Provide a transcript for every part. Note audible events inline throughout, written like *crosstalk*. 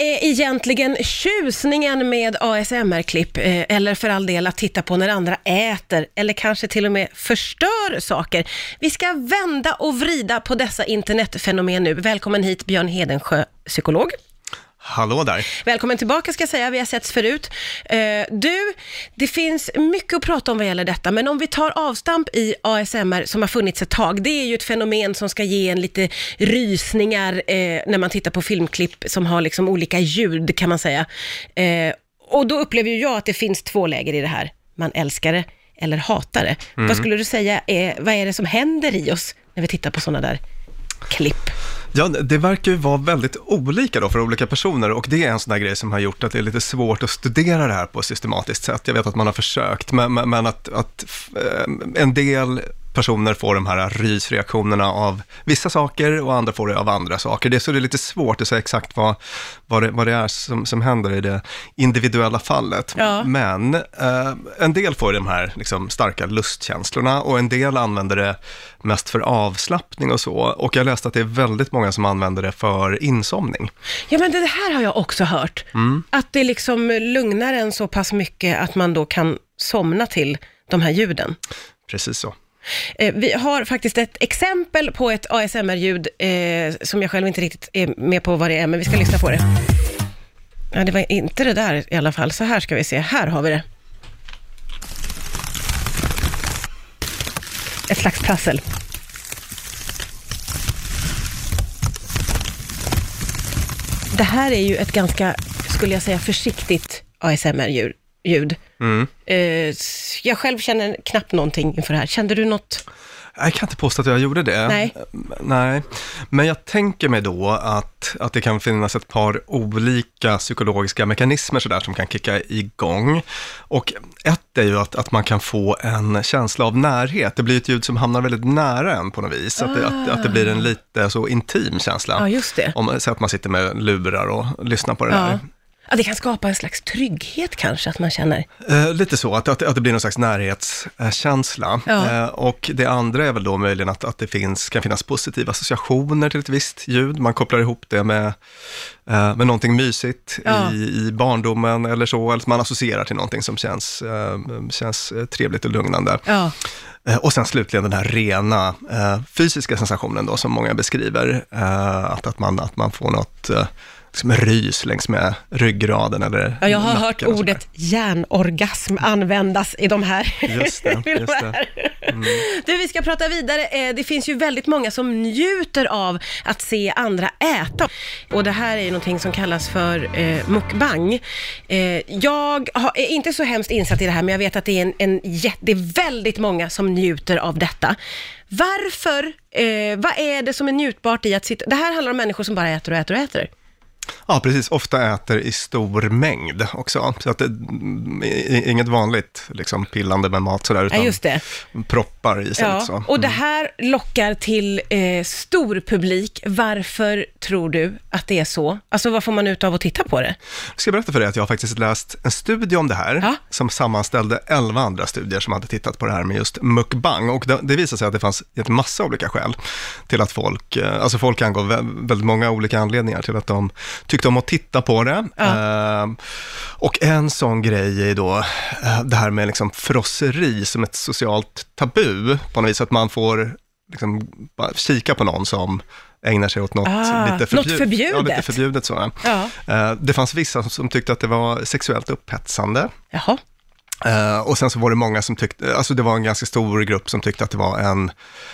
är egentligen tjusningen med ASMR-klipp, eh, eller för all del att titta på när andra äter, eller kanske till och med förstör saker? Vi ska vända och vrida på dessa internetfenomen nu. Välkommen hit Björn Hedensjö, psykolog. Hallå där. Välkommen tillbaka ska jag säga, vi har setts förut. Eh, du, det finns mycket att prata om vad gäller detta, men om vi tar avstamp i ASMR som har funnits ett tag, det är ju ett fenomen som ska ge en lite rysningar eh, när man tittar på filmklipp som har liksom olika ljud kan man säga. Eh, och då upplever ju jag att det finns två läger i det här. Man älskar det eller hatar det. Vad skulle du säga är, vad är det som händer i oss när vi tittar på sådana där klipp? Ja, det verkar ju vara väldigt olika då för olika personer och det är en sån där grej som har gjort att det är lite svårt att studera det här på ett systematiskt sätt. Jag vet att man har försökt, men, men, men att, att eh, en del personer får de här rysreaktionerna av vissa saker och andra får det av andra saker. Det är så det är lite svårt att säga exakt vad, vad, det, vad det är som, som händer i det individuella fallet. Ja. Men eh, en del får de här liksom, starka lustkänslorna och en del använder det mest för avslappning och så. Och jag läste att det är väldigt många som använder det för insomning. Ja, men det här har jag också hört. Att det liksom lugnar en så pass mycket att man då kan somna till de här ljuden. Precis så. Eh, vi har faktiskt ett exempel på ett ASMR-ljud eh, som jag själv inte riktigt är med på vad det är, men vi ska lyssna på det. Ja, det var inte det där i alla fall. Så här ska vi se. Här har vi det. Ett slags prassel. Det här är ju ett ganska, skulle jag säga, försiktigt ASMR-ljud. Mm. Eh, jag själv känner knappt någonting inför det här. Kände du något? Jag kan inte påstå att jag gjorde det. Nej. Nej. Men jag tänker mig då att, att det kan finnas ett par olika psykologiska mekanismer sådär som kan kicka igång. Och ett är ju att, att man kan få en känsla av närhet. Det blir ett ljud som hamnar väldigt nära en på något vis. Att, det, att, att det blir en lite så intim känsla. Ja, just det. Om så att man sitter med lurar och lyssnar på det. Ja. Ja, det kan skapa en slags trygghet kanske, att man känner. Eh, lite så, att, att, att det blir någon slags närhetskänsla. Ja. Eh, och det andra är väl då möjligen att, att det finns, kan finnas positiva associationer till ett visst ljud. Man kopplar ihop det med, eh, med någonting mysigt Ja. i, i barndomen eller så, eller att man associerar till någonting som känns, eh, känns eh, trevligt och lugnande. Ja, Eh, Och sen slutligen den här rena fysiska sensationen då, som många beskriver. Att, att, man, att man får något liksom rys längs med ryggraden eller ja jag har hört ordet hjärnorgasm användas i de här. Just det, *laughs* de just det. här. Du, vi ska prata vidare. Eh, Det finns ju väldigt många som njuter av att se andra äta. Och det här är ju någonting som kallas för eh, mukbang. Eh, jag är inte så hemskt insatt i det här, men jag vet att det är, en, en det är väldigt många som njuter av detta. Varför? Eh, vad är det som är njutbart i att sitta... Det här handlar om människor som bara äter och äter och äter. Ja, precis. Ofta äter i stor mängd också. Så att det är inget vanligt liksom, pillande med mat sådär, Ja, utan just det. proppar i sig. Ja, så. och det här lockar till eh, stor publik. Varför tror du att det är så? Alltså vad får man ut av att titta på det? Jag ska berätta för dig att jag har faktiskt läst en studie om det här, Ja. som sammanställde 11 andra studier som hade tittat på det här med just mukbang. Och det, det visade sig att det fanns en massa olika skäl till att folk, eh, alltså folk angav vä- väldigt många olika anledningar till att de tyckte om att titta på det. Eh, och en sån grej är då eh, det här med liksom frosseri som ett socialt tabu, på något vis, att man får liksom kika på någon som ägnar sig åt något Ah, lite, något förbjudet. Ja, lite förbjudet så. Ja. Eh, Det fanns vissa som tyckte att det var sexuellt upphetsande. Jaha. Eh, Och sen så var det många som tyckte, alltså det var en ganska stor grupp som tyckte att det var en,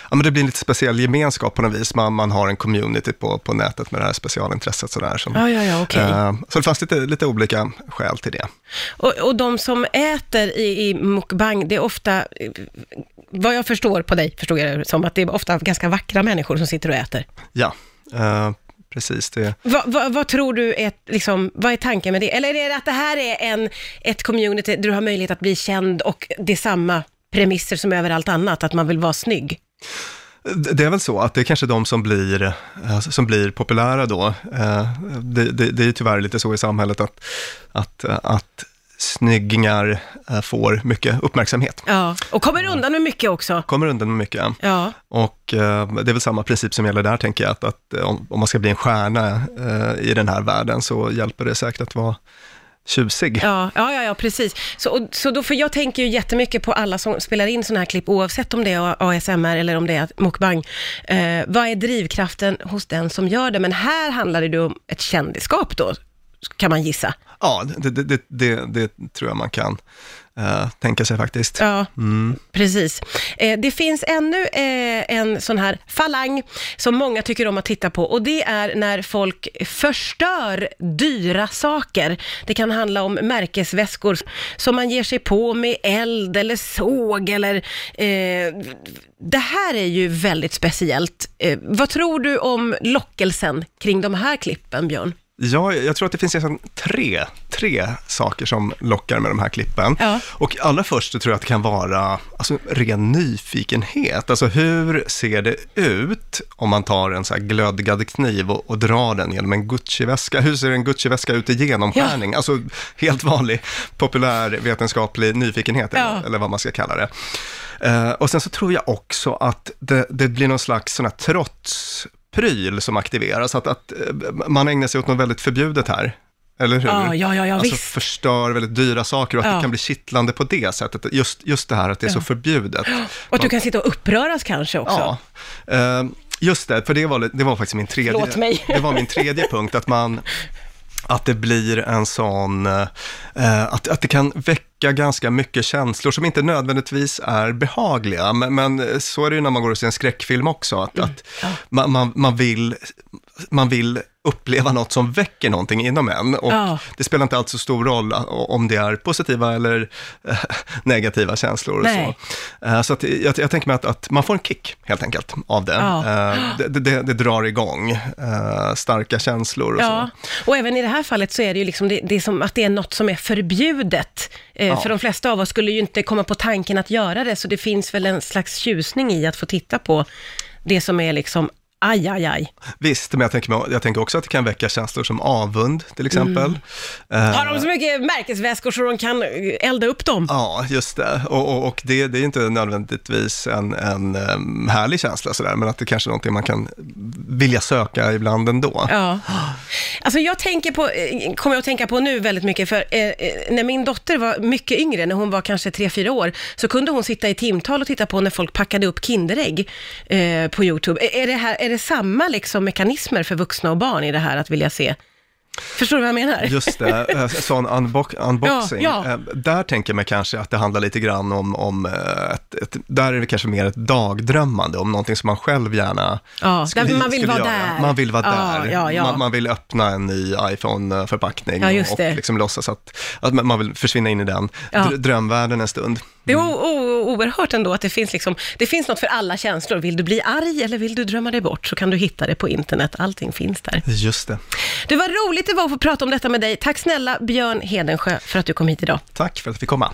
ja men det blir en lite speciell gemenskap på något vis. Man, man har en community på, på nätet med det här specialintresset sådär. Som, Ja, ja, ja, okej. Eh, Så det fanns lite, lite olika skäl till det. Och, och de som äter i, i mukbang, det är ofta, vad jag förstår på dig, förstod jag det som, att det är ofta ganska vackra människor som sitter och äter. Ja, eh, precis. Det, Va, va, vad tror du är, liksom, vad är tanken med det? Eller är det att det här är en, ett community där du har möjlighet att bli känd och det är samma premisser som överallt annat, att man vill vara snygg? Det är väl så att det är kanske de som blir, eh, som blir populära då. Eh, Det, det, det är ju tyvärr lite så i samhället att, att, att snyggingar eh, får mycket uppmärksamhet. Ja, och kommer undan med mycket också. Kommer undan med mycket. Ja, Och eh, det är väl samma princip som gäller där, tänker jag, att, att eh, om, om man ska bli en stjärna i den här världen så hjälper det säkert att vara tjusig. ja, ja, ja, ja precis. Så, och, så då, för jag tänker ju jättemycket på alla som spelar in sådana här klipp, oavsett om det är ASMR eller om det är mukbang. Eh, vad är drivkraften hos den som gör det? Men här handlar det om ett kändisskap då, kan man gissa. Ja, det, det, det, det, tror jag man kan eh, tänka sig faktiskt. Ja, Mm. precis. Eh, det finns ännu eh, en sån här falang som många tycker om att titta på och det är när folk förstör dyra saker. Det kan handla om märkesväskor som man ger sig på med eld eller såg eller... Eh, det här är ju väldigt speciellt. Eh, vad tror du om lockelsen kring de här klippen, Björn? Ja, jag tror att det finns nästan tre, tre saker som lockar med de här klippen. Ja. Och allra först tror jag att det kan vara alltså, ren nyfikenhet. Alltså hur ser det ut om man tar en så här glödgad kniv och, och drar den genom en Gucci-väska? Hur ser en Gucci-väska ut i genomskärning? Alltså helt vanlig populär vetenskaplig nyfikenhet, Ja. eller, eller vad man ska kalla det. Eh, och sen så tror jag också att det, det blir någon slags sån här trotspryl som aktiveras, att, att eh, man ägnar sig åt något väldigt förbjudet här. Eller hur? Ja, ja, ja, ja alltså visst. förstör väldigt dyra saker och att det kan bli kittlande på det sättet. Just, just det här att det är så förbjudet. *gasps* Och att du kan sitta och uppröras kanske också. Ja, Eh, just det, för det var, det var faktiskt min tredje, *laughs* det var min tredje punkt, att man, att det blir en sån, eh, att, att det kan väcka ganska mycket känslor som inte nödvändigtvis är behagliga, men, men så är det ju när man går och ser en skräckfilm också, att, att man, man, man, vill, man vill uppleva något som väcker någonting inom en. Och Ja. det spelar inte alls så stor roll om det är positiva eller eh, *laughs* negativa känslor. Och Nej. så. Eh, så att jag, jag tänker mig att, att man får en kick helt enkelt av det. Ja. Eh, det, det, det, drar igång eh, starka känslor och Ja, så. och även i det här fallet så är det ju liksom, det, det är som att det är något som är förbjudet. Eh, Ja. För de flesta av oss skulle ju inte komma på tanken att göra det, så det finns väl en slags tjusning i att få titta på det som är liksom aj, aj, aj. Visst, men jag tänker, jag tänker också att det kan väcka känslor som avund till exempel. Mm. Har de så mycket märkesväskor så de kan elda upp dem? Ja, just det. Och, och, och det, det är inte nödvändigtvis en, en härlig känsla sådär, men att det kanske är någonting man kan vilja söka ibland ändå. Ja. Alltså jag tänker på, eh, kommer jag att tänka på nu väldigt mycket, för eh, eh, när min dotter var mycket yngre, när hon var kanske 3-4 år, så kunde hon sitta i timtal och titta på när folk packade upp Kinderägg eh, på YouTube. Är, det här, är det samma liksom mekanismer för vuxna och barn i det här att vilja se? Förstår du vad jag menar? Just det, sån unbox, *laughs* unboxing. Ja, ja. Eh, Där tänker jag mig kanske att det handlar lite grann om, om eh, ett, ett, där är det kanske mer ett dagdrömmande, om någonting som man själv gärna Ja, skulle, man vill vara göra. där. Man vill vara Ja, där. Man, man vill öppna en ny iPhone-förpackning och liksom låtsas att, att man vill försvinna in i den drömvärlden en stund. Det är o- oerhört ändå att det finns, liksom, det finns något för alla känslor. Vill du bli arg eller vill du drömma dig bort så kan du hitta det på internet. Allting finns där. Just det. Det var roligt det var att få prata om detta med dig. Tack snälla Björn Hedensjö för att du kom hit idag. Tack för att vi fick komma.